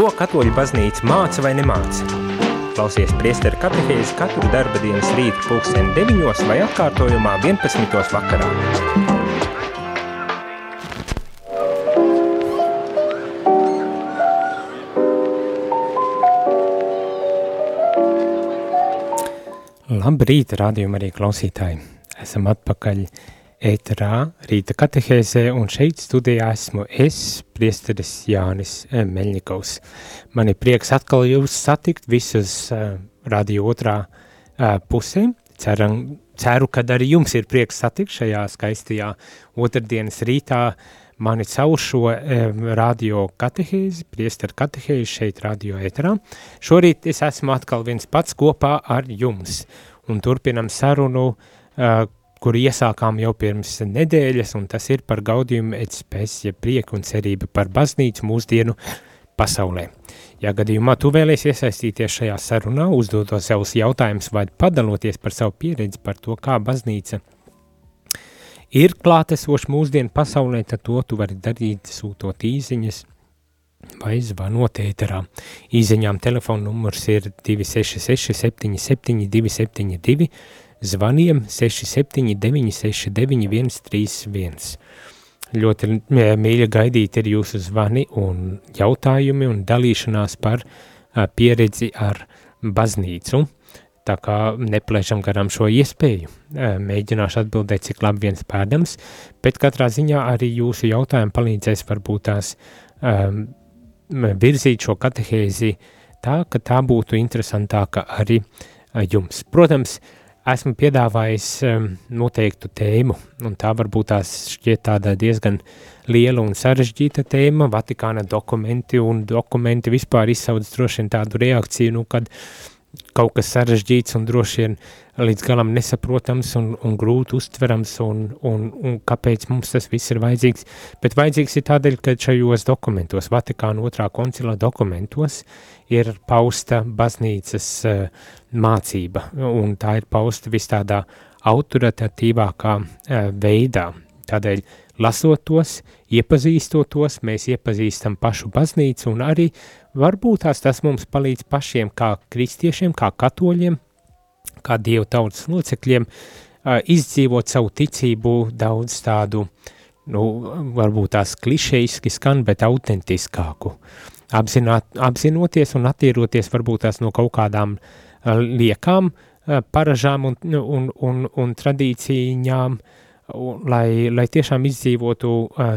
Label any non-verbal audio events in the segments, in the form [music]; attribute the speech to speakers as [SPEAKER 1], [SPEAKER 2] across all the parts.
[SPEAKER 1] Ko katoļu baznīca māca vai nemāca? Klausies priesteru katehēzi katru darba dienas rītu pulksteni 9 vai atkārtojumā 11. vakarā. Labrīt, rādījuma arī klausītāji! Esam atpakaļ ēterā rīta katehēzē, un šeit studijā esmu es, priesteris Jānis eh, Meļņikovs. Man ir prieks atkal jūs satikt visus uh, radio otrā uh, pusē. Ceram, ceru, ka arī jums ir prieks satikt šajā skaistajā otrdienas rītā mani caur šo um, radio katehēzi, priesteru katehēzi šeit radio ēterā. Šorīt es esmu atkal viens pats kopā ar jums, un turpinam sarunu, uh, kur iesākām jau pirms nedēļas, un tas ir par gaudījumu etspēs, ja prieku un cerību par baznīcu mūsdienu pasaulē. Ja gadījumā tu vēlies iesaistīties šajā sarunā, uzdodot savus jautājumus vai padaloties par savu pieredzi par to, kā baznīca ir klātesoša mūsdienu pasaulē, tad to tu vari darīt sūtot īziņas vai zvanot ēterā. Īziņām telefona numurs ir 266 77 272 zvaniem 679 69 131. Ļoti mīļa gaidīt ir jūsu zvani un jautājumi un dalīšanās par pieredzi ar baznīcu. Tā kā neplēšam garām šo iespēju, mēģināšu atbildēt, cik labi viens pēdams, bet katrā ziņā arī jūsu jautājumi palīdzēs varbūt tās um, virzīt šo katehēzi tā, ka tā būtu interesantāka arī jums. Protams, uh, esmu piedāvājis um, noteiktu tēmu, un tā varbūt tās šķiet tāda diezgan liela un sarežģīta tēma, Vatikāna dokumenti un dokumenti vispār izsauc droši vien tādu reakciju, nu, kad kaut kas sarežģīts un droši vien līdz galam nesaprotams un, un grūti uztverams un, un, un kāpēc mums tas viss ir vajadzīgs, bet vajadzīgs ir tādēļ, ka šajos dokumentos, Vatikāna otrā koncila dokumentos, ir pausta baznīcas uh, mācība, un tā ir pausta vis tādā autoritatīvākā uh, veidā. Tādēļ, lasot tos, iepazīstot tos, mēs iepazīstam pašu baznīcu un arī varbūt tās tas mums palīdz pašiem kā kristiešiem, kā katoļiem, kā dievu tautas locekļiem, izdzīvot savu ticību daudz tādu, nu, varbūt tās klišejiski skan, bet autentiskāku. Apzināt, apzinoties un attīroties varbūt tās no kaut kādām liekām, paražām un, un, un, un tradīcijām, lai, lai tiešām izdzīvotu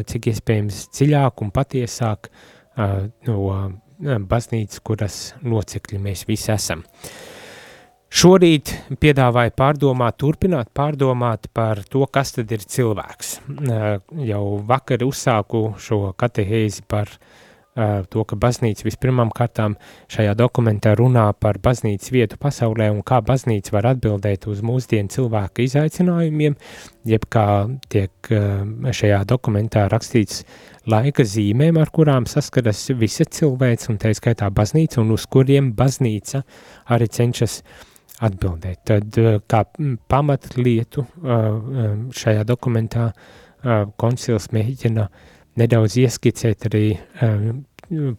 [SPEAKER 1] cik iespējams dziļāk un patiesāk no baznīcas, kuras locekļi mēs visi esam. Uh, Šorīt piedāvāju pārdomāt, turpināt pārdomāt par to, kas tad ir cilvēks. Jau vakar uzsāku šo katehēzi par to, ka baznīca vispirmām kārtām šajā dokumentā runā par baznīcas vietu pasaulē un kā baznīca var atbildēt uz mūsdienu cilvēka izaicinājumiem, jeb kā tiek šajā dokumentā rakstīts laika zīmēm, ar kurām saskaras visa cilvēks un tā skaitā baznīca un uz kuriem baznīca arī cenšas uh, atbildēt. Tad kā pamatlietu šajā dokumentā koncils mēģina nedaudz ieskicēt arī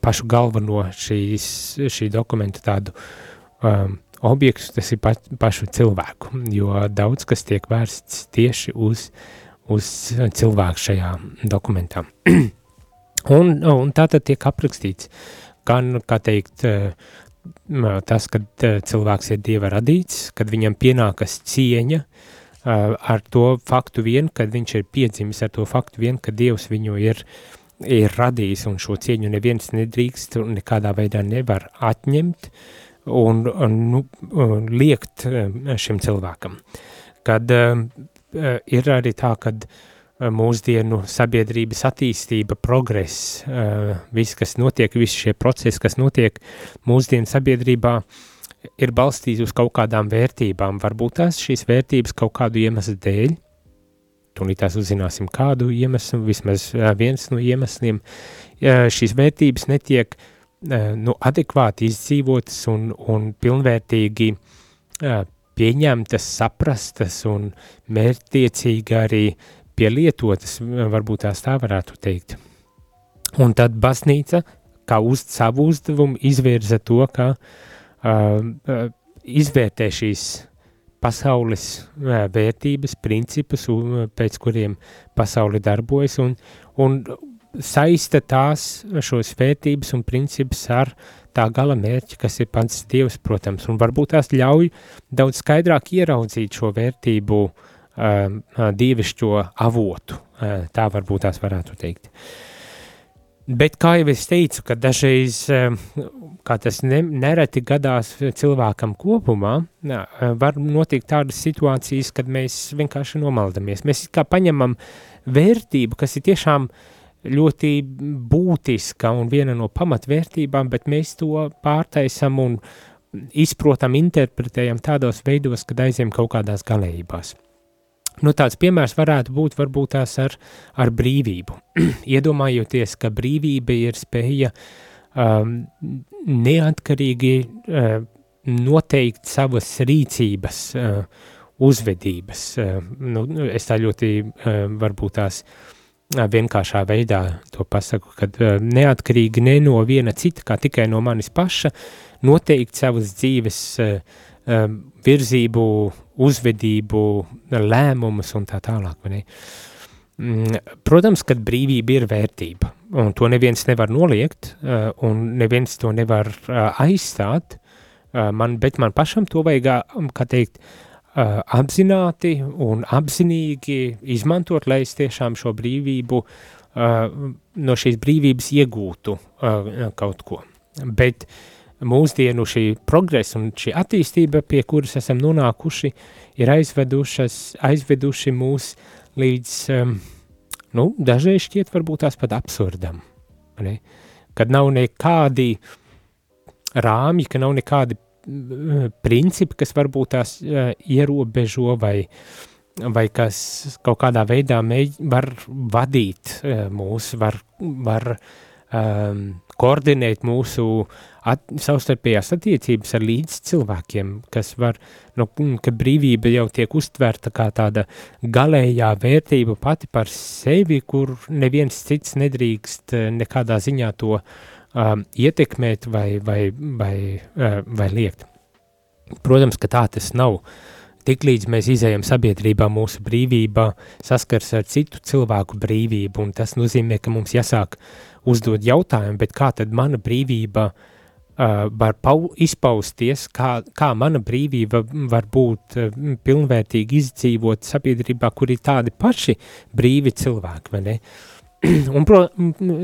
[SPEAKER 1] pašu galveno šīs, šī dokumenta tādu um, objektu, tas ir pa, pašu cilvēku, jo daudz kas tiek vērsts tieši uz, uz cilvēku šajā dokumentā. [clears throat] un, un tā tad tiek aprakstīts gan, kā teikt, tas, kad cilvēks ir dieva radīts, kad viņam pienākas cieņa ar to faktu vien, kad viņš ir piedzimis ar to faktu vien, ka dievs viņu ir, ir radījis un šo cieņu neviens nedrīkst un nekādā veidā nevar atņemt un, un nu, liekt šim cilvēkam. Kad ir arī tā, kad uh, Eh, mūsdienu sabiedrības attīstība, progress, eh, viss, kas notiek, visi šie procesi, kas notiek mūsdienu sabiedrībā, ir balstīti uz kaut kādām vērtībām. Varbūt tās šīs vērtības kaut kādu iemeslu dēļ, tūlīt tās uzzināsim kādu iemeslu, vismaz viens no iemesliem, šīs vērtības netiek nu, adekvāti izdzīvotas un, un pilnvērtīgi pieņemtas, saprastas un mērķtiecīgi arī pielietotas, varbūt tās tā varētu teikt. Un tad baznīca, kā uz savu uzdevumu izvirza to, ka uh, izvērtē šīs pasaules uh, vērtības, principus, un, pēc kuriem pasauli darbojas, un, un saista tās šos vērtības un principus ar tā gala mērķi, kas ir pats Dievs, protams, un varbūt tās ļauj daudz skaidrāk ieraudzīt šo vērtību um, dievišķo avotu, uh, tā varbūt tās varētu teikt. Bet, kā jau es teicu, ka dažreiz, kā tas ne, nereti gadās cilvēkam kopumā, var notikt tādas situācijas, kad mēs vienkārši nomaldamies. Mēs kā paņemam vērtību, kas ir tiešām ļoti būtiska un viena no pamatvērtībām, bet mēs to pārtaisam un izprotam, interpretējam tādos veidos, kad aiziem kaut kādās galējībās. Nu, tāds piemērs varētu būt varbūt tās ar, ar brīvību. [clears throat] Iedomājoties, ka brīvība ir spēja um, neatkarīgi uh, noteikt savas rīcības, uh, uzvedības. Uh, nu, es tā ļoti uh, varbūt tās uh, vienkāršā veidā to pasaku, kad neatkarīgi ne no viena cita, kā tikai no manis paša, noteikt savas dzīves virzību, uzvedību, lēmumus un tā tālāk. Vai ne? Mm, protams, ka brīvība ir vērtība, un to neviens nevar noliegt, un neviens to nevar aizstāt, man, bet man pašam to vajag, kā teikt, uh, apzināti un apzinīgi izmantot, lai es tiešām šo brīvību, uh, no šīs brīvības iegūtu uh, kaut ko. Bet mūsdienu šī progresa un šī attīstība, pie kuras esam nonākuši, ir aizveduši mūs līdz, um, nu, dažreiz šķiet varbūt tās pat absurdam, ne? kad nav nekādi rāmji, ka nav nekādi principi, kas varbūt tās uh, ierobežo vai, vai kas kaut kādā veidā mēģ, var vadīt uh, mūs, var, var um, koordinēt mūsu at, savstarpējās attiecības ar līdz cilvēkiem, kas var, nu, ka brīvība jau tiek uztverta kā tāda galējā vērtība pati par sevi, kur neviens cits nedrīkst nekādā ziņā to uh, um, ietekmēt vai, vai, vai, uh, vai liekt. Protams, ka tā tas nav. Tiklīdz mēs izējam sabiedrībā, mūsu brīvība saskars ar citu cilvēku brīvību, un tas nozīmē, ka mums jāsāk uzdot jautājumu, bet kā tad mana brīvība uh, var pau, izpausties, kā, kā mana brīvība var būt uh, pilnvērtīgi izdzīvot sabiedrībā, kur ir tādi paši brīvi cilvēki, vai ne? Uh, [clears throat] un pro,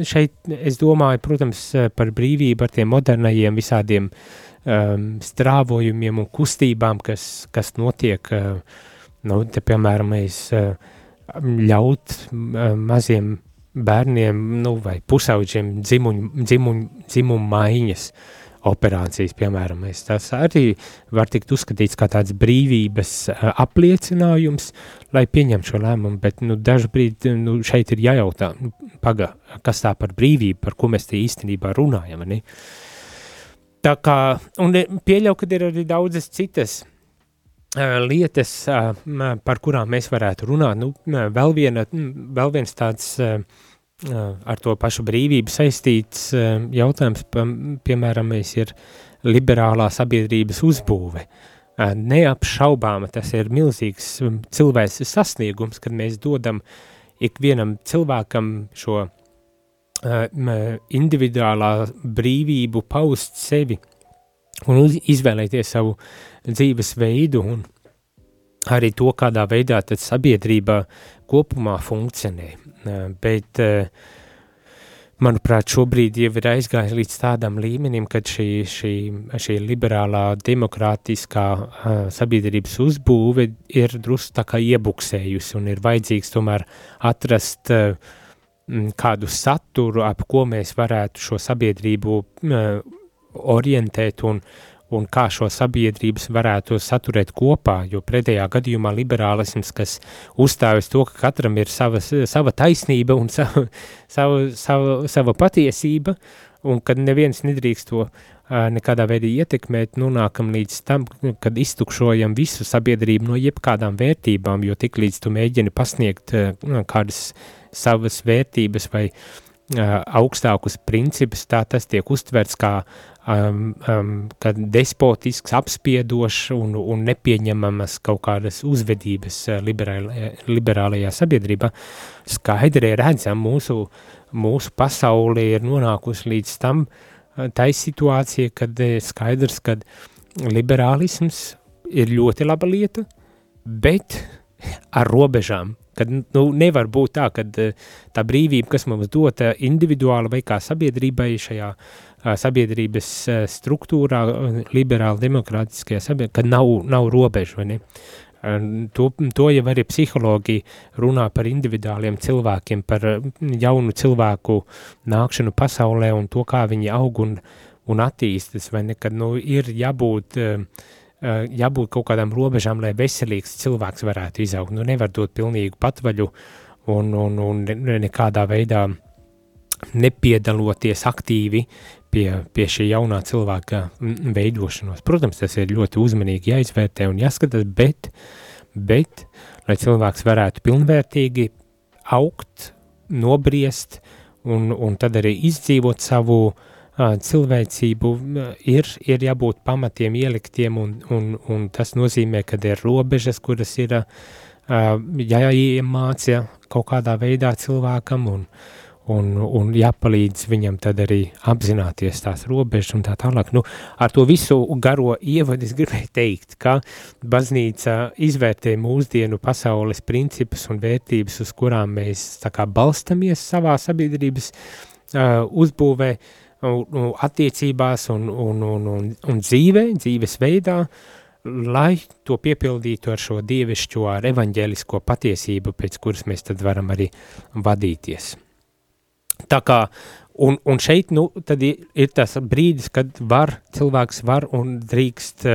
[SPEAKER 1] šeit es domāju, protams, par brīvību ar tiem modernajiem visādiem um, strāvojumiem un kustībām, kas, kas notiek, uh, nu, te, piemēram, mēs uh, ļaut uh, maziem bērniem, nu, vai pusauģiem dzimuņu, dzimuņu, dzimumu maiņas, operācijas, piemēram, tas arī var tikt uzskatīts kā tāds brīvības apliecinājums, lai pieņem šo lēmumu, bet nu, dažbrīd nu, šeit ir jājautā, nu, paga, kas tā par brīvību, par ko mēs te īstenībā runājam, ne? Tā kā, un pieļauj, ka ir arī daudzas citas lietas, par kurām mēs varētu runāt, nu, vēl, viena, vēl viens tāds uh, ar to pašu brīvību saistīts jautājums, piemēram, ir liberālā sabiedrības uzbūve. Neapšaubāma tas ir milzīgs cilvēks sasniegums, kad mēs dodam ikvienam cilvēkam šo individuālā brīvību paust sevi un izvēlēties savu dzīves veidu un arī to, kādā veidā tad sabiedrība kopumā funkcionē. Bet, manuprāt, šobrīd jau ir aizgājis līdz tādam līmenim, kad šī, šī, šī liberālā demokrātiskā sabiedrības uzbūve ir drusku tā kā iebuksējusi un ir vajadzīgs tomēr atrast kādu saturu, ap ko mēs varētu šo sabiedrību orientēt un, un kā šo sabiedrības varētu saturēt kopā, jo pretējā gadījumā liberālisms, kas uzstājas to, ka katram ir sava, sava taisnība un sava, sava, sava, sava patiesība, un kad neviens nedrīkst to nekādā veidā ietekmēt, nonākam līdz tam, kad iztukšojam visu sabiedrību no jebkādām vērtībām, jo tik līdz tu mēģini pasniegt kādas savas vērtības vai augstākus principus, tā tas tiek uztverts kā um, um, despotisks, apspiedošs un, un nepieņemamas kaut kādas uzvedības liberālajā, liberālajā sabiedrībā, skaidri redzam, mūsu, mūsu pasauli ir nonākusi līdz tam, tai situācija, kad skaidrs, kad liberālisms ir ļoti laba lieta, bet ar robežām, kad nu, nevar būt tā, ka tā brīvība, kas mums dota individuāli vai kā sabiedrībai šajā uh, sabiedrības struktūrā, liberāli demokrātiskajā sabiedrībā, kad nav, nav robežu, vai ne? To, to jau arī psihologi runā par individuāliem cilvēkiem, par jaunu cilvēku nākšanu pasaulē un to, kā viņi aug un, un attīstas, vai ne, kad nu, ir jābūt jābūt kaut kādām robežām, lai veselīgs cilvēks varētu izaugt. Nu, nevar dot pilnīgu patvaļu un, un, un nekādā veidā nepiedaloties aktīvi pie, pie šī jaunā cilvēka veidošanos. Protams, tas ir ļoti uzmanīgi jāizvērtē un jāskatās, bet, bet lai cilvēks varētu pilnvērtīgi augt, nobriest un, un tad arī izdzīvot savu uh, cilvēcību ir, ir jābūt pamatiem ieliktiem, un, un, un tas nozīmē, ka ir robežas, kuras ir jāiemāca kaut kādā veidā cilvēkam, un, un, un jāpalīdz viņam tad arī apzināties tās robežas un tā tālāk. Nu, ar to visu garo ievadu es gribēju teikt, ka baznīca izvērtē mūsdienu pasaules principus un vērtības, uz kurām mēs tā kā balstamies savā sabiedrības uh, uzbūvē, uh, attiecībās un, un, un, un, un dzīvē, dzīves veidā, lai to piepildītu ar šo dievišķo, ar evaņģēlisko patiesību, pēc kuras mēs tad varam arī vadīties. Tā kā, un, un šeit, nu, ir, tas brīdis, kad var, cilvēks var un drīkst,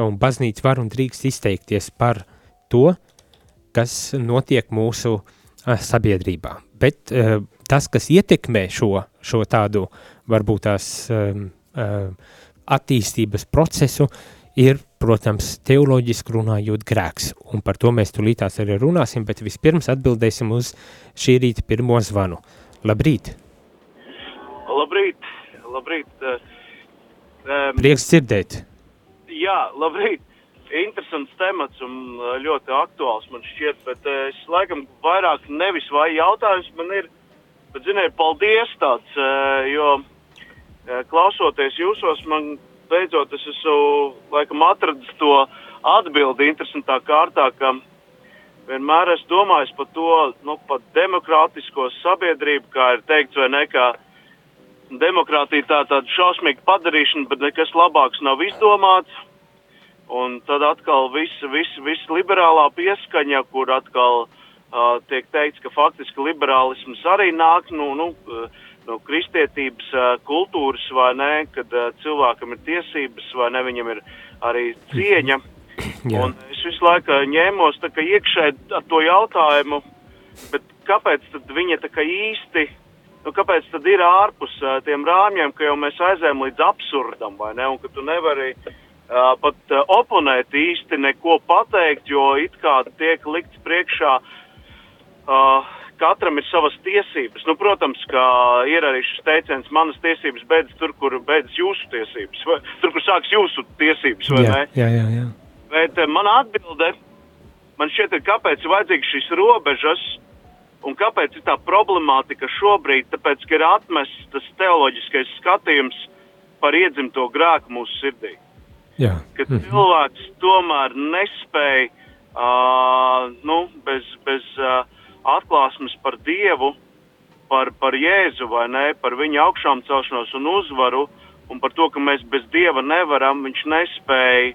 [SPEAKER 1] un baznīca var un drīkst izteikties par to, kas notiek mūsu sabiedrībā. Bet tas, kas ietekmē šo, šo tādu uh, varbūt tās attīstības procesu, ir, protams, teoloģiski runājot grēks, un par to mēs tulītās arī runāsim, bet vispirms atbildēsim uz šī rīta pirmo zvanu. Labrīt!
[SPEAKER 2] Labrīt! Labrīt!
[SPEAKER 1] Um, Prieks dzirdēt!
[SPEAKER 2] Jā, labrīt! Interesants temats un uh, ļoti aktuāls man šķiet, bet uh, es laikam vairāk nevis vai jautājums man ir, bet, ziniet, paldies tāds, jo Eh, klausoties jūsos, man beidzot es esmu laikam atradis to atbildi interesantā kārtā, ka vienmēr es domāju par to, nu, par demokrātisko sabiedrību, kā ir teikts, vai ne, ka demokrātija tā tāda šausmīga padarīšana, bet nekas labāks nav izdomāts. Un tad atkal viss vis, vis liberālā pieskaņa, kur atkal uh, tiek teikts, ka faktiski liberālisms arī nāk, nu, nu, no kristietības uh, kultūras, vai ne, kad uh, cilvēkam ir tiesības, vai ne, viņam ir arī cieņa. Jā. Es visu laiku ņēmos tā kā iekšē ar to jautājumu, bet kāpēc viņa tā kā īsti, nu kāpēc tad ir ārpus uh, tiem rāmjiem, ka jau mēs aizējām līdz absurdam, vai ne, un ka tu nevari uh, pat uh, oponēt īsti neko pateikt, jo it kā tiek likts priekšā uh, katram ir savas tiesības. Nu, protams, ka ir arī šis teiciens, manas tiesības beidzas tur, kur beidzas jūsu tiesības, vai tur, kur sāks jūsu tiesības, vai
[SPEAKER 1] jā,
[SPEAKER 2] ne?
[SPEAKER 1] Jā, jā, jā.
[SPEAKER 2] Bet uh, mana atbilde, man šķiet, ir, kāpēc ir vajadzīgas šīs robežas un kāpēc ir tā problemātika šobrīd, tāpēc, ka ir atmests tas teoloģiskais skatījums par iedzimto grēku mūsu sirdī.
[SPEAKER 1] Jā.
[SPEAKER 2] Ka -hmm. cilvēks tomēr nespēja, uh, nu, bez, bez uh, atklāsmes par Dievu, par, par Jēzu vai ne, par viņa augšām celšanos un uzvaru, un par to, ka mēs bez Dieva nevaram, viņš nespēja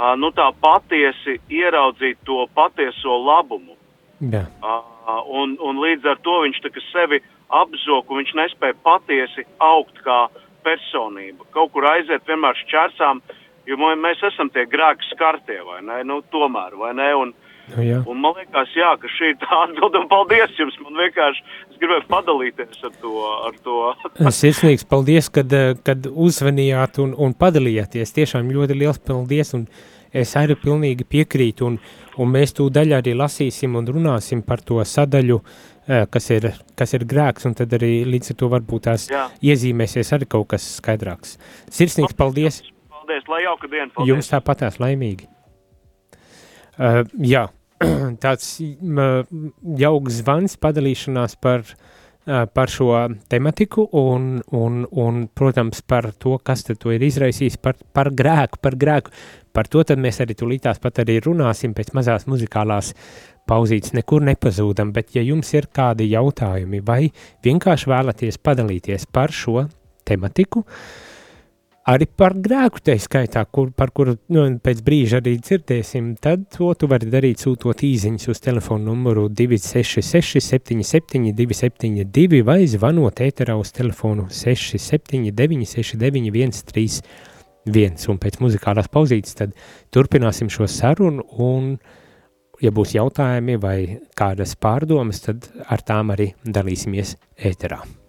[SPEAKER 2] uh, nu, tā patiesi ieraudzīt to patieso labumu.
[SPEAKER 1] Yeah.
[SPEAKER 2] Uh, un, un līdz ar to viņš sevi apzog, un viņš nespēja patiesi augt kā personība. Kaut kur aiziet vienmēr šķērsām, jo mēs esam tie grēki skartie, vai ne? Nu, tomēr, vai ne? Un, uh,
[SPEAKER 1] Nu, jā.
[SPEAKER 2] Un man liekas, jā, ka šī ir tā atbilde, un paldies jums. Man vienkārši, es gribēju padalīties ar to. Ar to.
[SPEAKER 1] Sirsnīgs paldies, kad, kad uzvanījāt un, un padalījāties. Tiešām ļoti liels paldies, un
[SPEAKER 3] es arī pilnīgi piekrītu, un, un mēs tū daļu arī lasīsim un runāsim par to sadaļu, uh, kas ir, kas ir grēks, un tad arī līdz ar to varbūt tās Jā. iezīmēsies arī kaut kas skaidrāks. Sirsnīgs paldies!
[SPEAKER 2] Paldies, lai jauka diena! Paldies.
[SPEAKER 3] Jums tāpatās laimīgi! Uh, jā, [clears throat] tāds jauks zvans padalīšanās par uh, par šo tematiku un, un, un, protams, par to, kas to ir izraisījis, par, par grēku, par grēku. Par to mēs arī tulītās pat arī runāsim pēc mazās muzikālās pauzītes, nekur nepazūdam, bet ja jums ir kādi jautājumi vai vienkārši vēlaties padalīties par šo tematiku, arī par grēku te skaitā, kur, par kuru nu, pēc brīža arī dzirdēsim, tad to tu vari darīt sūtot īziņas uz telefonu numuru 266 77 272 vai zvanot ēterā uz telefonu 679 69 131 un pēc muzikālās pauzītes tad turpināsim šo sarunu un ja būs jautājumi vai kādas pārdomas, tad ar tām arī dalīsimies ēterā.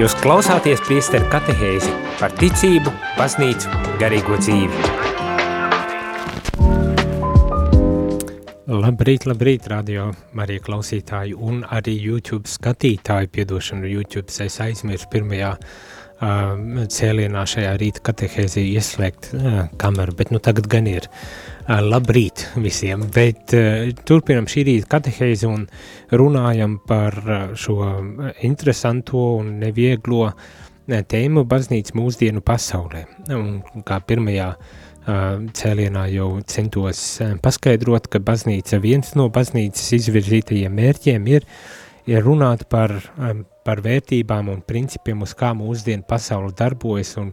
[SPEAKER 1] Jūs klausāties priesteru katehēzi par ticību, baznīcu, garīgo dzīvi. Labrīt, labrīt, radio Marija klausītāji un arī YouTube skatītāji, piedošanu YouTube, es aizmirsu pirmajā uh, cēlienā šajā rīta katehēzī ieslēgt uh, kameru, bet nu tagad gan ir. Uh, labrīt visiem, bet uh, turpinam šī rīta katehēzi un runājam par uh, šo interesanto un nevieglo uh, tēmu baznīca mūsdienu pasaulē. Un kā pirmajā uh, cēlienā jau centos uh, paskaidrot, ka baznīca viens no baznīcas izvirzītajiem mērķiem ir, ir runāt par par vērtībām un principiem, uz kā mūsdienu pasauli darbojas, un,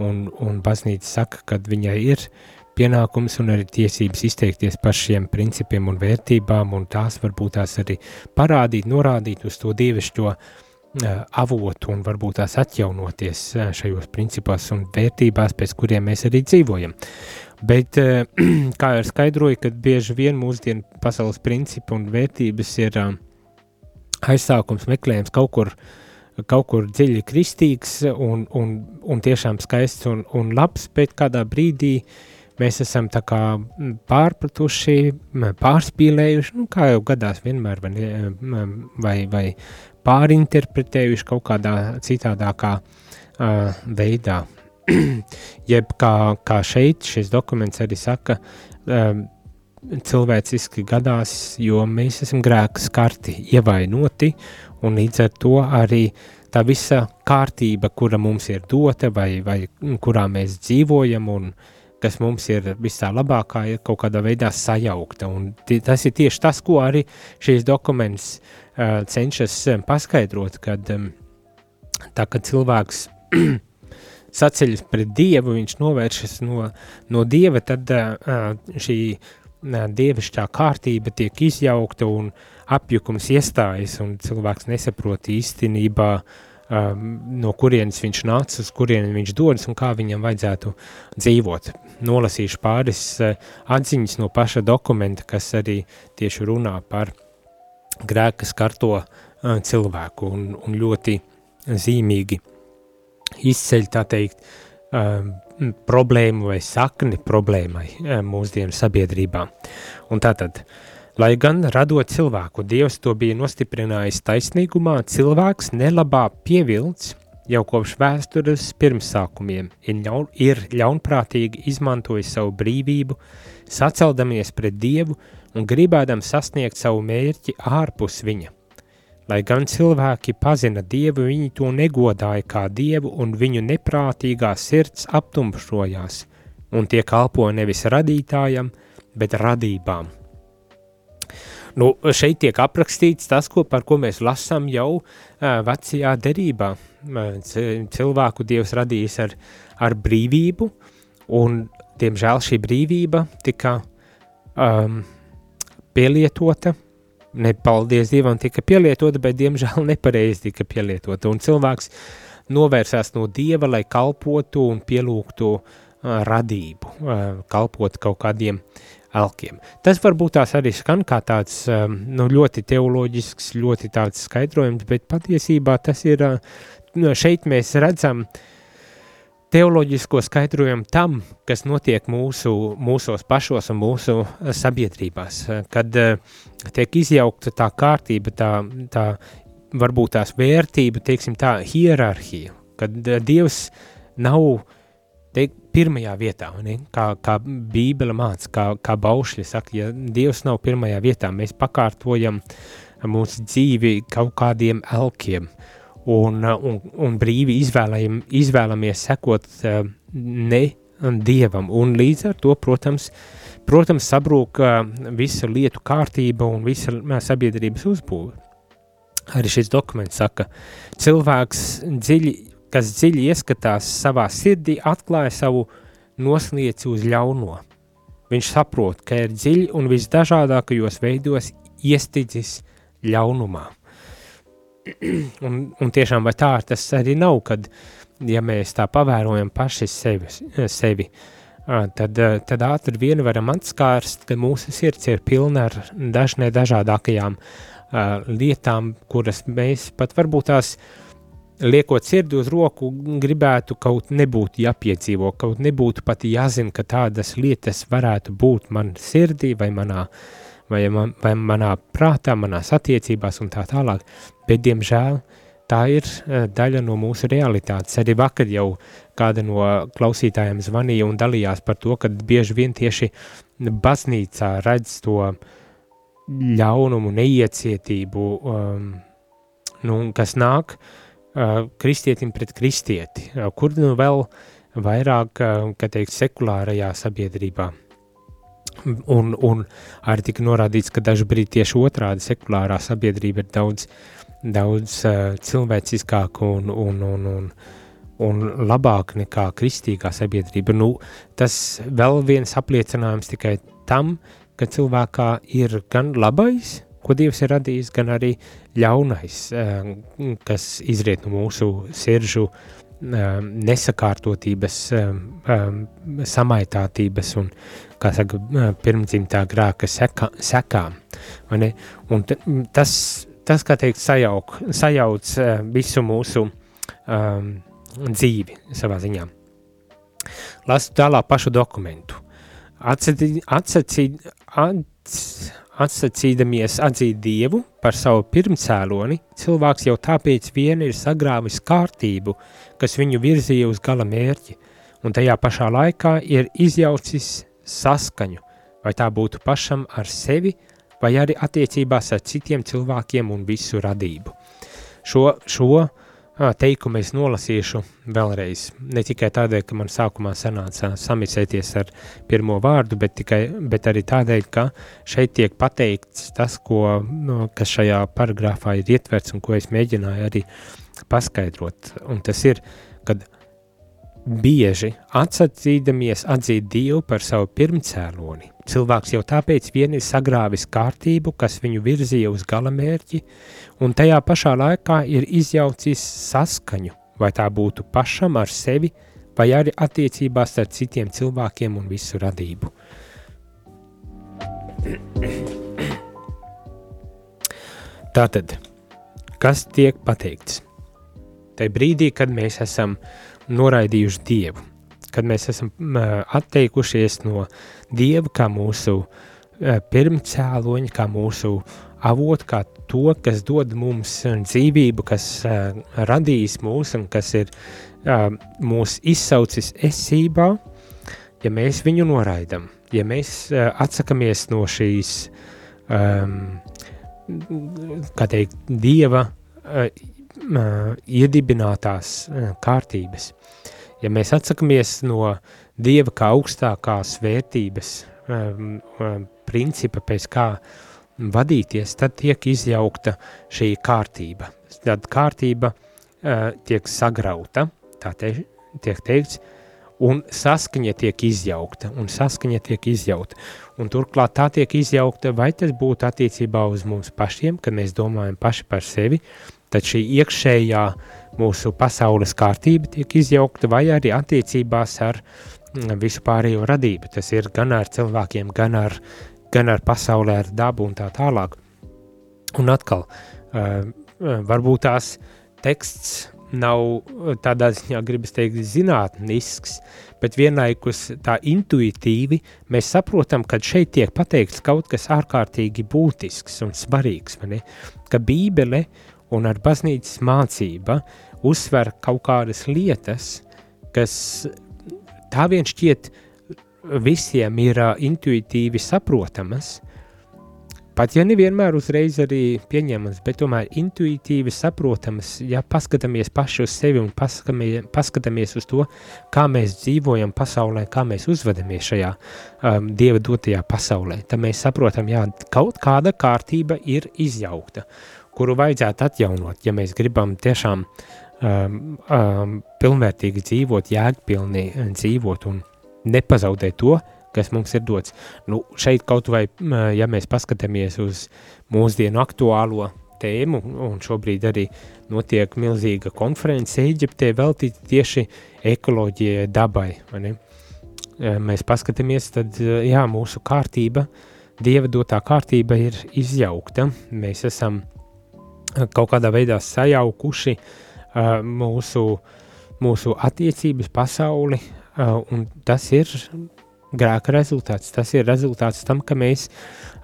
[SPEAKER 1] un, un baznīca saka, ka viņai ir pienākums un arī tiesības izteikties par šiem principiem un vērtībām, un tās varbūt tās arī parādīt, norādīt uz to dievišķo uh, avotu un varbūt tās atjaunoties uh, šajos principos un vērtībās, pēc kuriem mēs arī dzīvojam. Bet, uh, [clears throat] kā jau skaidroju, kad bieži vien mūsdienu pasaules principi un vērtības ir uh, aizsākums meklējams kaut kur, kaut kur dziļi kristīgs un, un, un tiešām skaists un, un labs, bet kādā brīdī mēs esam tā kā pārpratuši, pārspīlējuši, nu, kā jau gadās vienmēr, vai, vai, vai pārinterpretējuši kaut kādā citādākā uh, veidā. [clears throat] Jeb kā, kā šeit šis dokuments arī saka, uh, cilvēciski gadās, jo mēs esam grēka skarti, ievainoti, un līdz ar to arī tā visa kārtība, kura mums ir dota, vai, vai kurā mēs dzīvojam, un kas mums ir visā labākā, ir kaut kādā veidā sajaukta. Un tas ir tieši tas, ko arī šīs dokuments uh, cenšas paskaidrot, kad um, tā, kad cilvēks [clears throat] saceļas pret Dievu, viņš novēršas no, no Dieva, tad uh, šī dievišķā kārtība tiek izjaukta un apjukums iestājas, un cilvēks nesaprot īstenībā, um, no kurienes viņš nāca, uz kurieni viņš dodas un kā viņam vajadzētu dzīvot. Nolasīšu pāris uh, atziņas no paša dokumenta, kas arī tieši runā par grēka skarto uh, cilvēku un, un ļoti zīmīgi izceļ, tā teikt, um, problēmu vai sakni problēmai e, mūsdienu sabiedrībā. Un tātad, lai gan radot cilvēku, Dievs to bija nostiprinājis taisnīgumā, cilvēks nelabā pievilts jau kopš vēstures pirmsākumiem ir, ļaun, ir ļaunprātīgi izmantojis savu brīvību, saceldamies pret Dievu un gribēdam sasniegt savu mērķi ārpus viņa – Lai gan cilvēki pazina Dievu, viņi to negodāja kā Dievu un viņu neprātīgā sirds aptumšojās un tie kalpo nevis radītājam, bet radībām. Nu, šeit tiek aprakstīts tas, ko, par ko mēs lasām jau uh, vecajā derībā. Cilvēku Dievs radījis ar, ar brīvību, un, diemžēl, šī brīvība tika um, pielietota nepaldies Dievam tika pielietota, bet diemžēl nepareizi tika pielietota. Un cilvēks novērsās no Dieva, lai kalpotu un pielūgtu uh, radību, uh, kalpot kaut kādiem elkiem. Tas varbūt tās arī skan kā tāds um, nu, ļoti teoloģisks, ļoti tāds skaidrojums, bet patiesībā tas ir, uh, šeit mēs redzam teoloģisko skaidrojumu tam, kas notiek mūsu, mūsos pašos un mūsu eh, sabiedrībās, kad uh, tiek izjaukta tā kārtība, tā, tā varbūt tās vērtība, teiksim tā, hierarhija, kad Dievs nav teik, pirmajā vietā, ne? kā, kā Bībele māca, kā, kā Baušļi saka, ja Dievs nav pirmajā vietā, mēs pakārtojam mūsu dzīvi kaut kādiem elkiem, uh, un, uh, un, un brīvi izvēlējam, izvēlamies sekot uh, ne dievam. Un līdz ar to, protams, protams sabrūk uh, visa lietu kārtība un visa sabiedrības uzbūve. Arī šis dokuments saka, cilvēks dziļi, kas dziļi ieskatās savā sirdī, atklāja savu noslieci uz ļauno. Viņš saprot, ka ir dziļi un visdažādākajos veidos iestidzis ļaunumā. [clears throat] un, un tiešām vai tā tas arī nav, kad, ja mēs tā pavērojam paši sevi, sevi tad, tad ātri vien varam atskārst, ka mūsu sirds ir pilna ar dažne dažādākajām uh, lietām, kuras mēs pat varbūt tās liekot sirdi uz roku, gribētu kaut nebūtu jāpiedzīvo, kaut nebūtu pat jāzina, ka tādas lietas varētu būt man sirdī vai manā, vai, man, vai manā prātā, manās attiecībās un tā tālāk, bet, diemžēl, tā ir uh, daļa no mūsu realitātes. Arī vakar jau kāda no klausītājiem zvanīja un dalījās par to, ka bieži vien tieši baznīcā redz to ļaunumu, neiecietību, um, nu, kas nāk uh, kristietim pret kristieti, kur nu vēl vairāk, kā teikt, sekulārajā sabiedrībā. Un, un arī tika norādīts, ka dažbrīd tieši otrādi sekulārā sabiedrība ir daudz, daudz uh, cilvēciskāka un, un, un, un, un labāka nekā kristīgā sabiedrība. Nu, tas vēl viens apliecinājums tikai tam, ka cilvēkā ir gan labais, ko Dievs ir radījis, gan arī ļaunais, eh, kas izriet no mūsu siržu eh, nesakārtotības, eh, samaitātības un, kā saka, pirmdzimtā grāka seka, sekām. Un tas, tas, kā teikt, sajauk, sajauc visu mūsu um, dzīvi savā ziņā. Lasu tālāk pašu dokumentu. Atsacīt, atsacīt, ats, Atsacīdamies atzīt Dievu par savu pirmcēloni, cilvēks jau tāpēc vien ir sagrāvis kārtību, kas viņu virzīja uz gala mērķi, un tajā pašā laikā ir izjaucis saskaņu, vai tā būtu pašam ar sevi, vai arī attiecībās ar citiem cilvēkiem un visu radību. Šo, šo teikumu es nolasīšu vēlreiz. Ne tikai tādēļ, ka man sākumā sanāca samicēties ar pirmo vārdu, bet, tikai, bet arī tādēļ, ka šeit tiek pateikts tas, ko, no, kas šajā paragrāfā ir ietverts un ko es mēģināju arī paskaidrot. Un tas ir, kad bieži atsacīdamies atzīt Dievu par savu pirmcēloni. Cilvēks jau tāpēc vien ir sagrāvis kārtību, kas viņu virzīja uz galamērķi, un tajā pašā laikā ir izjaucis saskaņu, vai tā būtu pašam ar sevi, vai arī attiecībās ar citiem cilvēkiem un visu radību. [clears throat] Tātad, kas tiek pateikts? Tai brīdī, kad mēs esam uh, noraidījuši Dievu, kad mēs esam atteikušies no Dieva kā mūsu pirmcēloņa, kā mūsu avotu, kā to, kas dod mums dzīvību, kas radījis mūs un kas ir mūs izsaucis esībā, ja mēs viņu noraidam, ja mēs atsakamies no šīs, kā teikt, Dieva uh, iedibinātās uh, kārtības. Ja mēs atsakamies no Dieva kā augstākās vērtības um, um, principa, pēc kā vadīties, tad tiek izjaukta šī kārtība. Tad kārtība uh, tiek sagrauta, tā te, tiek teikts, un saskaņa tiek izjaukta, un saskaņa tiek izjaukta. Un turklāt tā tiek izjaukta, vai tas būtu attiecībā uz mums pašiem, kad mēs domājam paši par sevi, tad šī iekšējā mūsu pasaules kārtība tiek izjaukta vai arī attiecībās ar mm, visu pārējo radību. Tas ir gan ar cilvēkiem, gan ar, gan ar pasaulē, ar dabu un tā tālāk. Un atkal, uh, varbūt tās teksts nav tādā ziņā, gribas teikt, zinātnisks, bet vienlaikus tā intuitīvi mēs saprotam, ka šeit tiek pateikts kaut kas ārkārtīgi būtisks un svarīgs, ne? ka bībele un ar baznīcas mācība uzsver kaut kādas lietas, kas tā vien šķiet visiem ir uh, intuitīvi saprotamas, pat ja nevienmēr uzreiz arī pieņemamas, bet tomēr intuitīvi saprotamas, ja paskatāmies paši uz sevi un paskatāmies, paskatāmies uz to, kā mēs dzīvojam pasaulē, kā mēs uzvedamies šajā um, Dieva dotajā pasaulē, tad mēs saprotam, jā, kaut kāda kārtība ir izjaukta kuru vajadzētu atjaunot, ja mēs gribam tiešām um, um, pilnvērtīgi dzīvot, jēgpilni uh, dzīvot un nepazaudēt to, kas mums ir dots. Nu, šeit kaut vai, ja mēs paskatāmies uz mūsdienu aktuālo tēmu, un šobrīd arī notiek milzīga konference Eģiptē veltīta tieši ekoloģijai, dabai, ne? Mēs paskatāmies, tad, jā, mūsu kārtība, Dieva dotā kārtība ir izjaukta, mēs esam kaut kādā veidā sajaukuši uh, mūsu, mūsu attiecības pasauli, uh, tas ir grēka rezultāts. Tas ir rezultāts tam, ka mēs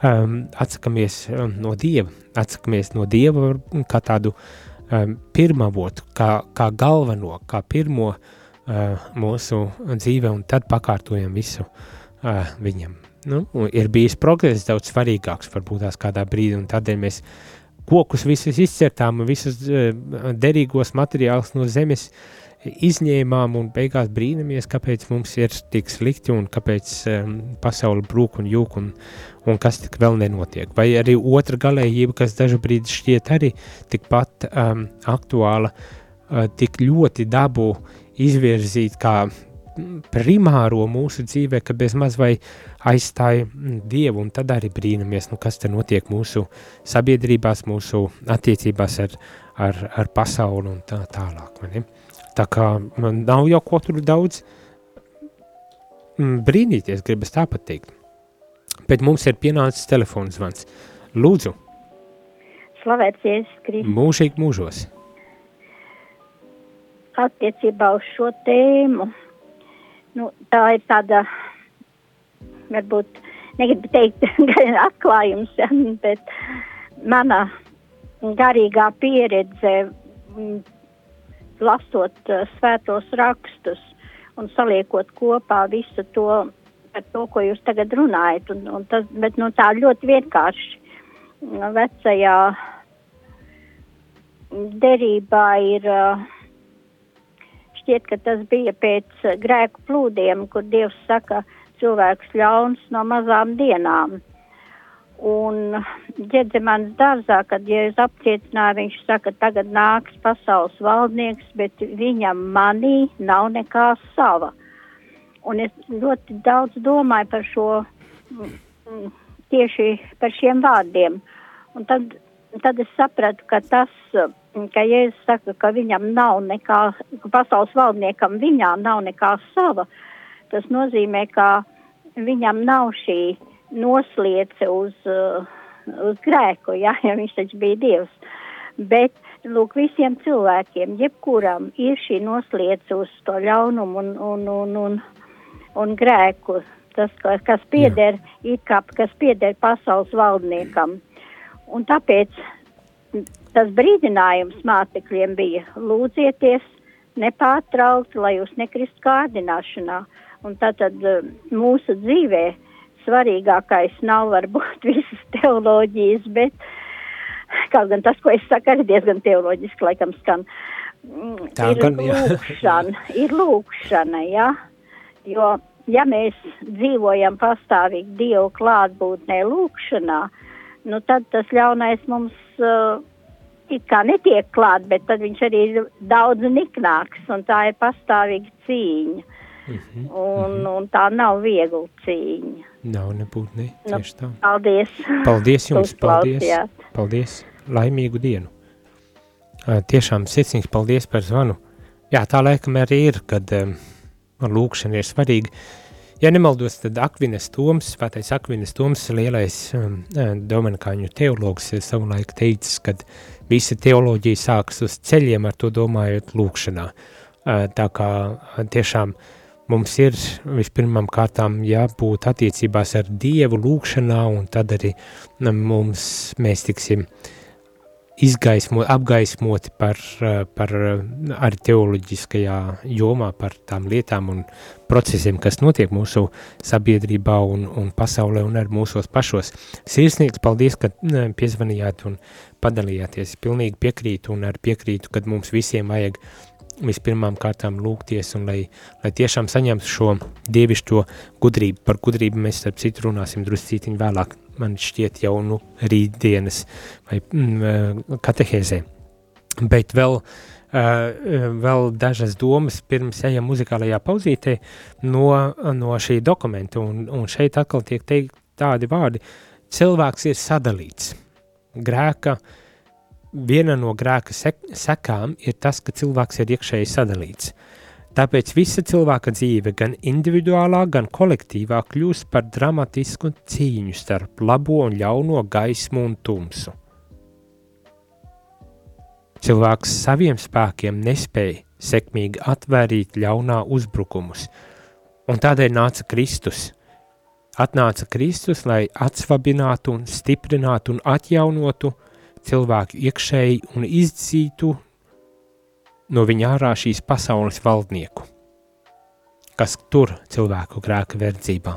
[SPEAKER 1] um, atsakamies um, no Dieva, atsakamies no Dieva kā tādu um, pirmavotu, kā, kā galveno, kā pirmo uh, mūsu dzīve, un tad pakārtojam visu uh, viņam. Nu, ir bijis progress daudz svarīgāks, varbūt tās kādā brīdī, un tādēļ mēs kokus visus izcertām, visus uh, derīgos materiālus no zemes uh, izņēmām un beigās brīnamies, kāpēc mums ir tik slikti un kāpēc um, pasaule brūk un jūk un, un kas tik vēl nenotiek. Vai arī otra galējība, kas dažu brīdi šķiet arī tikpat um, aktuāla, uh, tik ļoti dabu izvirzīt kā primāro mūsu dzīvē, ka bez maz vai aizstāja Dievu, un tad arī brīnamies, nu, kas te notiek mūsu sabiedrībās, mūsu attiecībās ar, ar, ar pasauli un tā tālāk. Ne? Tā kā man nav jau ko tur daudz mm, brīnīties, gribas tā pateikt. Bet mums ir pienācis telefons zvans. Lūdzu.
[SPEAKER 4] Slavēts Jēzus Kristus.
[SPEAKER 1] Mūžīgi mūžos.
[SPEAKER 4] Attiecībā uz šo tēmu, nu, tā ir tāda, varbūt, negribu teikt, [laughs] atklājums, [laughs] bet mana garīgā pieredze mm, lasot uh, svētos rakstus un saliekot kopā visu to, to ko jūs tagad runājat. Un, un tas, bet nu, tā ļoti vienkārši vecajā derībā ir. Uh, šķiet, ka tas bija pēc grēku plūdiem, kur Dievs saka, cilvēks ļauns no mazām dienām. Un ģedzemans dārzā, kad Jēzus apcietināja, viņš saka, tagad nāks pasaules valdnieks, bet viņam manī nav nekā sava. Un es ļoti daudz domāju par šo, tieši par šiem vārdiem. Un tad, tad es sapratu, ka tas, ka Jēzus saka, ka viņam nav nekā, ka pasaules valdniekam viņā nav nekā sava, tas nozīmē, ka viņam nav šī nosliece uz, uh, uz grēku, ja, ja viņš taču bija Dievs. Bet, lūk, visiem cilvēkiem, jebkuram ir šī nosliece uz to ļaunumu un, un, un, un, un grēku, tas, kas pieder, kā, kas pieder pasaules valdniekam. Un tāpēc tas brīdinājums mātekļiem bija lūdzieties nepārtraukti, lai jūs nekrist kārdināšanā. Un tātad uh, mūsu dzīvē svarīgākais nav varbūt [laughs] visas teoloģijas, bet kaut gan tas, ko es saku, arī diezgan teoloģiski laikam skan. Mm, Tā ir gan, lūkšana, ir lūkšana, ja, jo, ja mēs dzīvojam pastāvīgi Dievu klātbūtnē lūkšanā, nu tad tas ļaunais mums uh, it kā netiek klāt, bet tad viņš arī ir daudz niknāks, un tā ir pastāvīga cīņa. Mm -hmm. un, mm -hmm. un tā nav viegla cīņa.
[SPEAKER 1] Nav nebūt, ne,
[SPEAKER 4] nu, tieši tā. Paldies.
[SPEAKER 1] Paldies [laughs] jums, paldies. Paldies, laimīgu dienu. Tiešām sirsnīgs paldies par zvanu. Jā, tā laikam arī ir, kad um, lūkšana ir svarīga. Ja nemaldos, tad Akvines Toms, svētais Akvines Toms, lielais um, dominikāņu teologs, savulaik teicis, ka visa teoloģija sāks uz ceļiem ar to domājot lūkšanā. Uh, tā kā tiešām uh, mums ir vispirmām kārtām jābūt attiecībās ar Dievu lūkšanā, un tad arī mums, mēs tiksim izgaismot, apgaismoti par, par arī teoloģiskajā jomā, par tām lietām un procesiem, kas notiek mūsu sabiedrībā un, un pasaulē un ar mūsos pašos. Sirsnīgs paldies, ka piezvanījāt un padalījāties. Pilnīgi piekrītu un ar piekrītu, kad mums visiem vajag vispirmām kārtām lūgties un lai, lai tiešām saņemtu šo dievišķo gudrību. Par gudrību mēs starp citu runāsim druscītiņ vēlāk, man šķiet jau nu rītdienas vai mm, katehēzē. Bet vēl, uh, vēl dažas domas pirms ejam muzikālajā pauzītē no, no šī dokumenta, un, un šeit atkal tiek teikt tādi vārdi, cilvēks ir sadalīts. Grēka uh, viena no grēka sek sekām ir tas, ka cilvēks ir iekšēji sadalīts. Tāpēc visa cilvēka dzīve, gan individuālā, gan kolektīvā, kļūst par dramatisku cīņu starp labo un ļauno gaismu un tumsu. Cilvēks saviem spēkiem nespēja sekmīgi atvērīt ļaunā uzbrukumus, un tādēļ nāca Kristus. Atnāca Kristus, lai atsvabinātu un stiprinātu un atjaunotu cilvēku iekšēji un izdzītu no viņa ārā šīs pasaules valdnieku, kas tur cilvēku grēka verdzībā.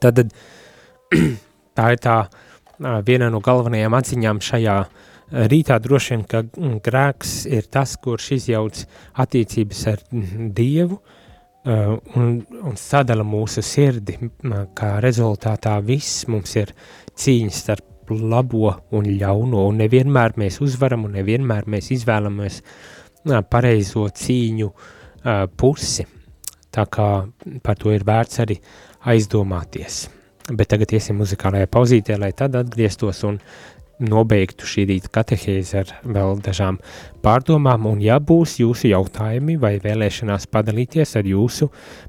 [SPEAKER 1] Tad [clears throat] tā ir tā viena no galvenajām atziņām šajā rītā droši vien, ka grēks ir tas, kurš izjauc attiecības ar Dievu un, un sadala mūsu sirdi, kā rezultātā viss mums ir cīņas starp labo un ļauno, un nevienmēr mēs uzvaram, un nevienmēr mēs izvēlamies pareizo cīņu pusi, tā kā par to ir vērts arī aizdomāties. Bet tagad iesim muzikālajā pauzītē, lai tad atgrieztos un nobeigtu šī rīta katehēzi ar vēl dažām pārdomām, un ja būs jūsu jautājumi vai vēlēšanās padalīties ar jūsu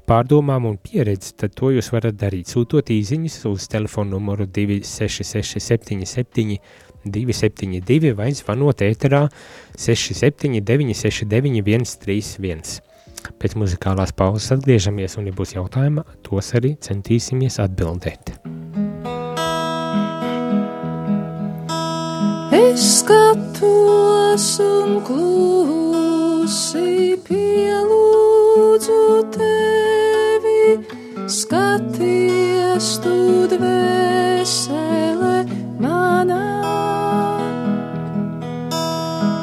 [SPEAKER 1] pārdomām un pieredzi, tad to jūs varat darīt sūtot īziņas uz telefonu numuru 26677 272 vai zvanot ēterā 679 69 131. Pēc muzikālās pauzes atgriežamies, un, ja būs jautājumi, tos arī centīsimies atbildēt.
[SPEAKER 3] Es skatos un klusi pielūdzu tevi, skaties tu dvēsele manā.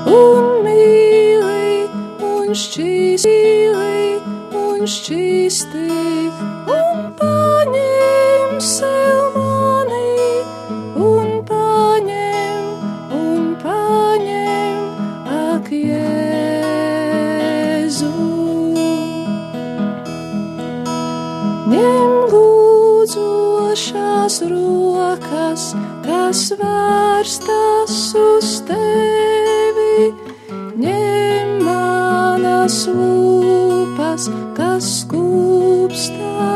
[SPEAKER 3] Un mīli un šķīsti un šķīsti un paņem sev lūdzošās rokas, kas vērstas uz tevi, ņem manas lūpas, kas skūpstā,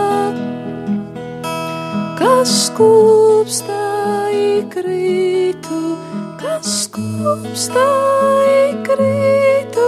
[SPEAKER 3] kas skūpstā ikrītu, kas skūpstā ikrītu,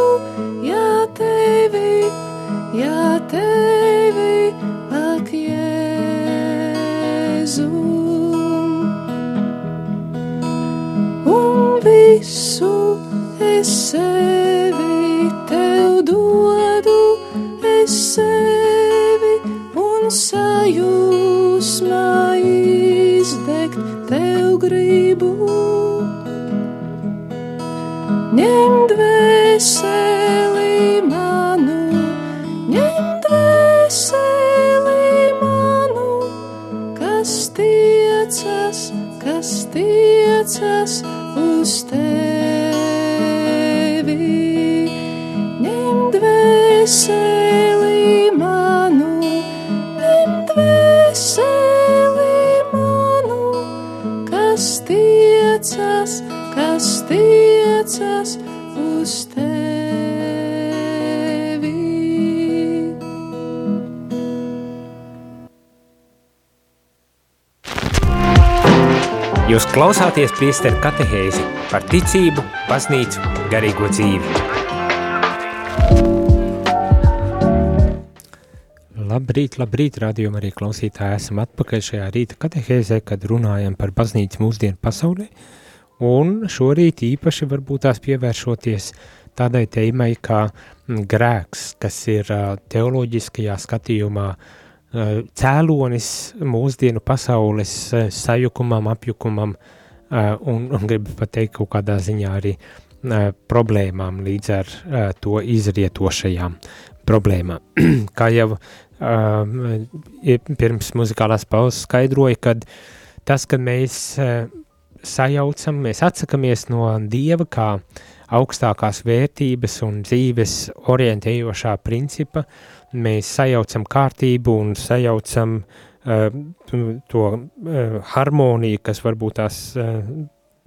[SPEAKER 1] klausāties priesteru katehēzi par ticību, baznīcu, garīgo dzīvi. Labrīt, labrīt, radījumā arī klausītāji esam atpakaļ šajā rīta katehēzē, kad runājam par baznīcu mūsdienu pasaulē, un šorīt īpaši varbūt tās pievēršoties tādai tēmai kā mm, grēks, kas ir teoloģiskajā skatījumā ā, cēlonis mūsdienu pasaules sajukumam, apjukumam un, un gribu pateikt kaut kādā ziņā arī ā, problēmām līdz ar ā, to izrietošajām problēmām. [clears throat] Kā jau pirms muzikālās pauzes skaidroja, kad tas, kad mēs sajaucam, mēs atsakamies no Dieva kā augstākās vērtības un dzīves orientējošā principa, mēs sajaucam kārtību un sajaucam uh, to uh, harmoniju, kas varbūt tās, uh,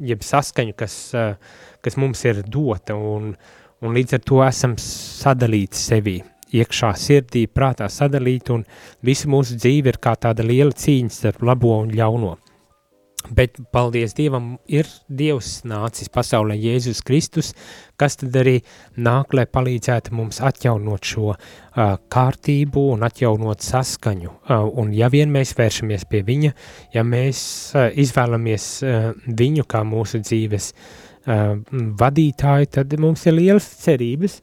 [SPEAKER 1] jeb saskaņu, kas, uh, kas mums ir dota, un, un līdz ar to esam sadalīti sevī, iekšā sirdī, prātā sadalīti, un visa mūsu dzīve ir kā tāda liela cīņa starp labo un ļauno. Bet, paldies Dievam, ir Dievs nācis pasaulē Jēzus Kristus, kas tad arī nāk, lai palīdzētu mums atjaunot šo uh, kārtību un atjaunot saskaņu. Uh, un ja vien mēs vēršamies pie viņa, ja mēs uh, izvēlamies uh, viņu kā mūsu dzīves uh, vadītāju, tad mums ir lielas cerības,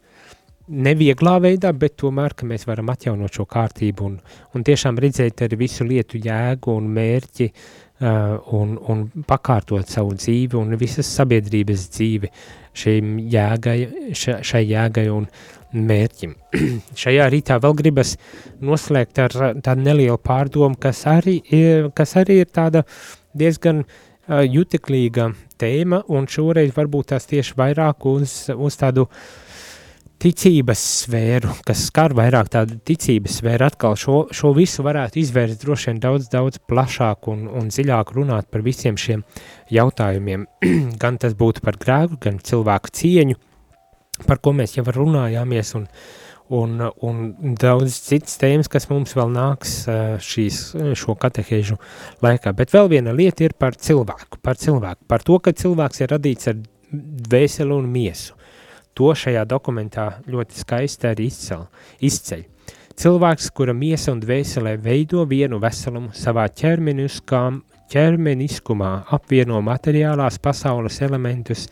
[SPEAKER 1] nevieglā veidā, bet tomēr, ka mēs varam atjaunot šo kārtību un, un tiešām redzēt arī visu lietu jēgu un mērķi uh, un, un pakārtot savu dzīvi un visas sabiedrības dzīvi šim jēgai, šai jēgai un mērķim. [clears throat] Šajā rītā vēl gribas noslēgt ar tādu nelielu pārdomu, kas arī ir, kas arī ir tāda diezgan juteklīga tēma, un šoreiz varbūt tās tieši vairāk uz, uz tādu uh, ticības sfēru, kas skar vairāk tādu ticības sfēru, atkal šo, šo visu varētu izvērst droši vien daudz, daudz plašāk un, un dziļāk runāt par visiem šiem jautājumiem. [clears throat] gan tas būtu par grēku, gan cilvēku cieņu, par ko mēs jau runājāmies, un, un, un daudz citas tēmas, kas mums vēl nāks šīs, šo katehēžu laikā. Bet vēl viena lieta ir par cilvēku, par cilvēku, par to, ka cilvēks ir radīts ar dvēseli un miesu To šajā dokumentā ļoti skaisti arī izcel, izceļ. Cilvēks, kura miesa un dvēselē veido vienu veselumu savā ķermeniskumā, apvieno materiālās pasaules elementus,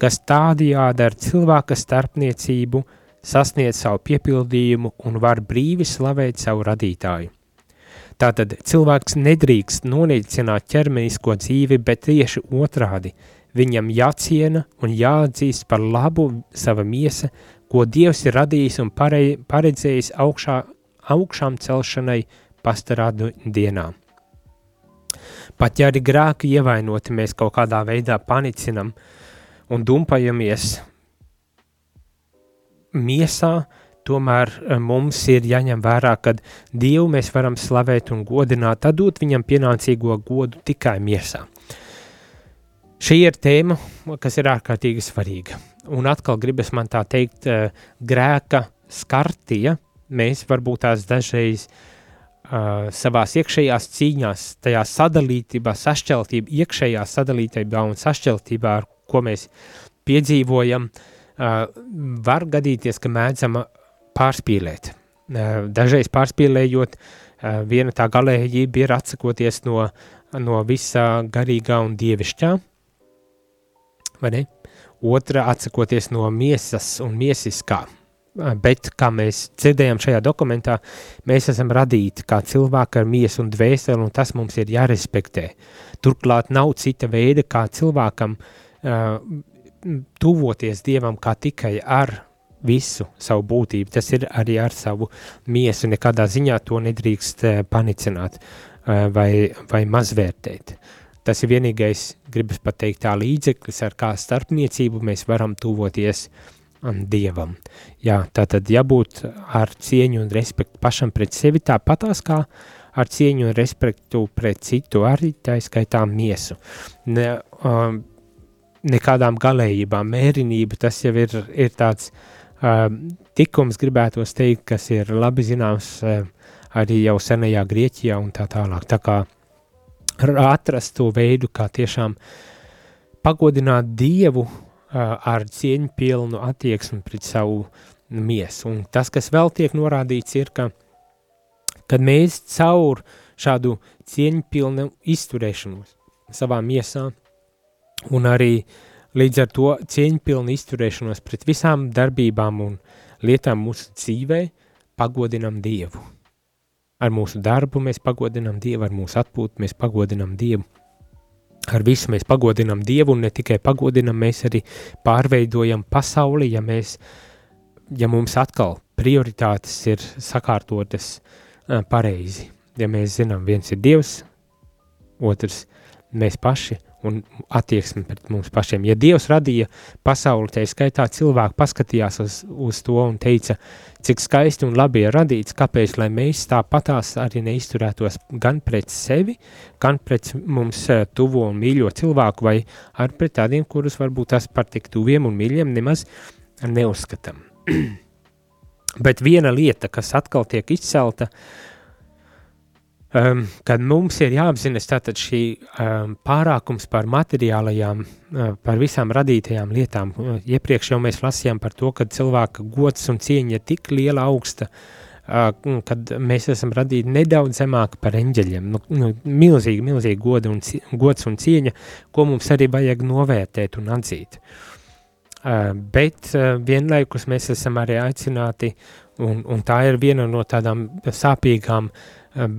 [SPEAKER 1] kas tādījādi ar cilvēka starpniecību sasniedz savu piepildījumu un var brīvi slavēt savu radītāju. Tātad cilvēks nedrīkst nonīcināt ķermenisko dzīvi, bet tieši otrādi – viņam jāciena un jāatzīst par labu sava miesa, ko Dievs ir radījis un paredzējis augšā, augšām celšanai pastarādu dienā. Pat ja arī grāki ievainoti, mēs kaut kādā veidā panicinam un dumpajamies miesā, tomēr eh, mums ir jāņem vērā, ka Dievu mēs varam slavēt un godināt, tad dot viņam pienācīgo godu tikai miesā. Šī ir tēma, kas ir ārkārtīgi svarīga. Un atkal gribas man tā teikt, uh, grēka skartie, mēs varbūt tās dažreiz uh, savās iekšējās cīņās, tajā sadalītībā, sašķeltībā, iekšējā sadalītībā un sašķeltībā, ar ko mēs piedzīvojam, uh, var gadīties, ka mēdzam pārspīlēt. Uh, dažreiz pārspīlējot, uh, viena tā galējība ir atsakoties no, no visa garīgā un dievišķā, vai ne? Otra atsakoties no miesas un miesiskā. Bet, kā mēs dzirdējām šajā dokumentā, mēs esam radīti kā cilvēki ar miesu un dvēseli, un tas mums ir jārespektē. Turklāt nav cita veida, kā cilvēkam uh, tuvoties Dievam, kā tikai ar visu savu būtību. Tas ir arī ar savu miesu. Nekādā ziņā to nedrīkst panicināt vai, vai mazvērtēt. Uh, Tas ir vienīgais, gribas pateikt, tā līdzeklis, ar kā starpniecību mēs varam tuvoties um, Dievam. Jā, tā tad jābūt ar cieņu un respektu pašam pret sevi tāpatās kā ar cieņu un respektu pret citu, arī tā skaitā miesu. Ne, um, nekādām galējībām, mērinība, tas jau ir, ir tāds um, tikums, gribētos teikt, kas ir labi zināms um, arī jau senajā Grieķijā un tā tālāk. Tā kā atrast to veidu, kā tiešām pagodināt Dievu ar cieņpilnu attieksmi pret savu miesu. Un tas, kas vēl tiek norādīts, ir, ka kad mēs caur šādu cieņpilnu izturēšanos savā miesā un arī līdz ar to cieņpilnu izturēšanos pret visām darbībām un lietām mūsu dzīvē pagodinam Dievu. Ar mūsu darbu mēs pagodinām Dievu, ar mūsu atpūtu mēs pagodinām Dievu. Ar visu mēs pagodinām Dievu, un ne tikai pagodinām, mēs arī pārveidojam pasauli, ja, mēs, ja mums atkal prioritātes ir sakārtotas pareizi. Ja mēs zinām, viens ir Dievs, otrs mēs paši, un attieksmi pret mums pašiem. Ja Dievs radīja pasauli, tā skaitā cilvēku paskatījās uz, uz to un teica, cik skaisti un labi ir radīts, kāpēc, lai mēs tāpatās arī neizturētos gan pret sevi, gan pret mums eh, tuvo un mīļo cilvēku, vai ar pret tādiem, kurus varbūt tas par tik tuviem un mīļiem nemaz neuzskatam. [clears throat] Bet viena lieta, kas atkal tiek izcelta, um, kad mums ir jāapzinas tātad šī um, pārākums par materiālajām, uh, par visām radītajām lietām. Uh, iepriekš jau mēs lasījām par to, ka cilvēka gods un cieņa ir tik liela augsta, uh, kad mēs esam radīti nedaudz zemāk par eņģeļiem. Nu, nu, milzīgi, milzīgi goda un, gods un cieņa, ko mums arī vajag novērtēt un atzīt. Uh, bet uh, vienlaikus mēs esam arī aicināti, un, un tā ir viena no tādām sāpīgām um,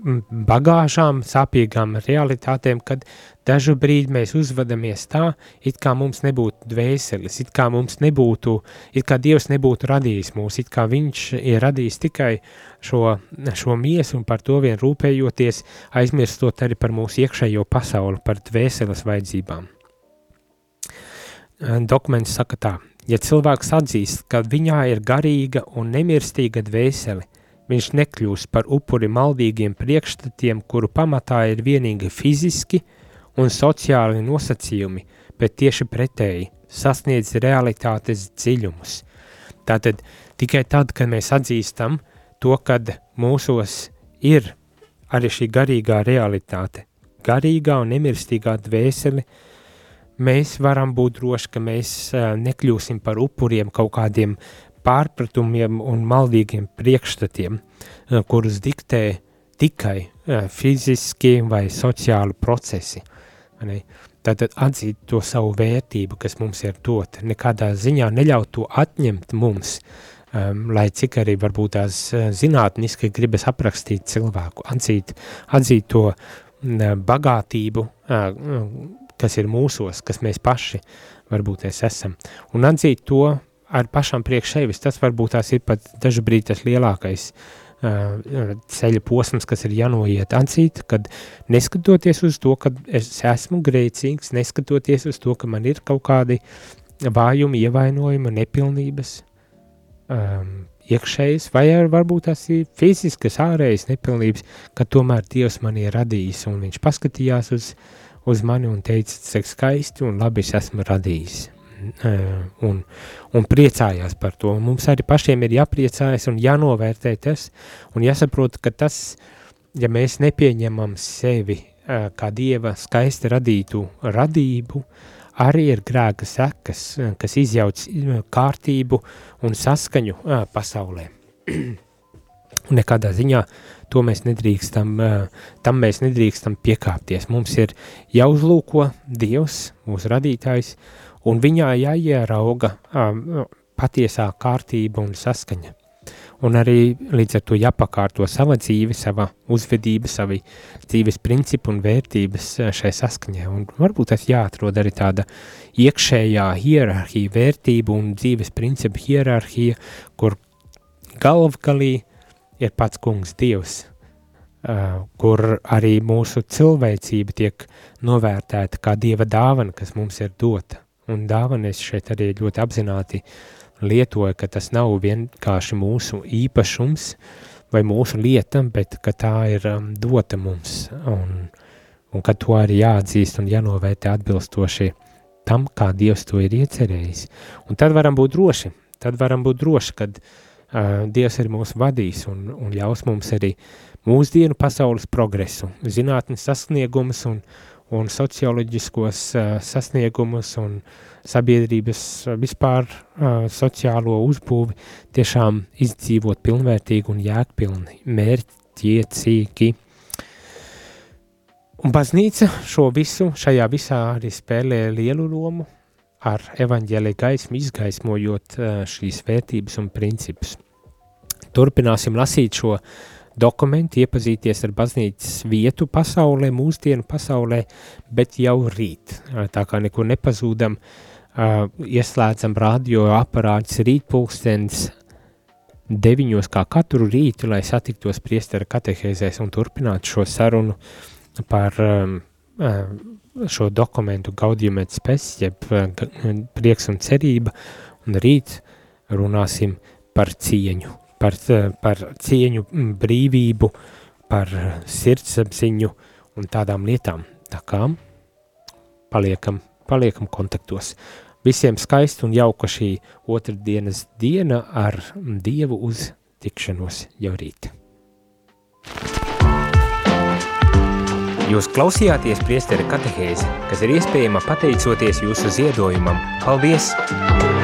[SPEAKER 1] bagāžām, sāpīgām realitātēm, kad dažu brīdi mēs uzvedamies tā, it kā mums nebūtu dvēseles, it kā mums nebūtu, it kā Dievs nebūtu radījis mūs, it kā viņš ir radījis tikai šo, šo miesu un par to vien rūpējoties, aizmirstot arī par mūsu iekšējo pasauli, par dvēseles vajadzībām. Dokuments saka tā, ja cilvēks atzīst, ka viņā ir garīga un nemirstīga dvēsele, viņš nekļūs par upuri maldīgiem priekšstatiem, kuru pamatā ir vienīgi fiziski un sociāli nosacījumi, bet tieši pretēji sasniedz realitātes dziļumus. Tātad tikai tad, kad mēs atzīstam to, kad mūsos ir arī šī garīgā realitāte, garīgā un nemirstīgā dvēsele, mēs varam būt droši, ka mēs nekļūsim par upuriem kaut kādiem pārpratumiem un maldīgiem priekšstatiem, eh, kurus diktē tikai eh, fiziski vai sociāli procesi. Tātad atzīt to savu vērtību, kas mums ir dota, nekādā ziņā neļaut to atņemt mums, um, lai cik arī varbūt tās eh, zinātniski gribas aprakstīt cilvēku, atzīt, atzīt to mm, bagātību, uh, kas ir mūsos, kas mēs paši varbūt esam, un atzīt to ar pašam priekš sevis. Tas varbūt tās ir pat dažu brīdi tas lielākais uh, ceļa posms, kas ir jānoiet atzīt, kad neskatoties uz to, ka es esmu grēcīgs, neskatoties uz to, ka man ir kaut kādi vājumi, ievainojumi, nepilnības, um, iekšējas, vai ar, varbūt tās ir fiziskas, ārējas nepilnības, ka tomēr Dievs man ir radījis, un viņš paskatījās uz, uz mani un teica, cik skaisti un labi es esmu radījis un, un priecājās par to. Mums arī pašiem ir jāpriecājas un jānovērtē tas, un jāsaprot, ka tas, ja mēs nepieņemam sevi kā Dieva skaisti radītu radību, arī ir grēka sekas, kas izjauc kārtību un saskaņu pasaulē. [clears throat] Nekādā ziņā to mēs nedrīkstam, tam mēs nedrīkstam piekāpties. Mums ir jāuzlūko Dievs, mūsu radītājs, un viņā jāierauga um, patiesā kārtība un saskaņa. Un arī līdz ar to jāpakārto sava dzīve, sava uzvedība, savi dzīves principi un vērtības šai saskaņai. Un varbūt tas jāatrod arī tāda iekšējā hierarhija, vērtību un dzīves principu hierarhija, kur galvgalī ir pats kungs Dievs, uh, kur arī mūsu cilvēcība tiek novērtēta kā Dieva dāvana, kas mums ir dota un dāvanas šeit arī ļoti apzināti lietoja, ka tas nav vienkārši mūsu īpašums vai mūsu lieta, bet ka tā ir um, dota mums un, un ka to arī jāatzīst un jānovērtē atbilstoši tam, kā Dievs to ir iecerējis. Un tad varam būt droši, tad varam būt droši, kad uh, Dievs ir mūs vadījis un, un ļaus mums arī mūsdienu pasaules progresu, zinātnes sasniegumus un, un socioloģiskos uh, sasniegumus un sabiedrības vispār uh, sociālo uzbūvi tiešām izdzīvot pilnvērtīgi un jēgpilni, mērķiecīgi. Un baznīca šo visu, šajā visā arī spēlē lielu lomu ar evaņģēlī gaismu izgaismojot uh, šīs vērtības un principus. Turpināsim lasīt šo uh, dokumenti, iepazīties ar baznīcas vietu pasaulē, mūsdienu pasaulē, bet jau rīt. Tā kā nekur nepazūdam, ieslēdzam radio aparāts rītpulkstens deviņos kā katru rītu, lai satiktos priestara katehēzēs un turpinātu šo sarunu par šo dokumentu Gaudium et Spes, jeb prieks un cerība, un rīt runāsim par cieņu par, eh, par cieņu, mm, brīvību, par sirdsapziņu un tādām lietām. Tā kā paliekam, paliekam kontaktos. Visiem skaista un jauka šī otrdienas diena ar Dievu uz tikšanos jau rīt. Jūs klausījāties priesteri katehēzi, kas ir iespējama pateicoties jūsu ziedojumam. Paldies! Paldies!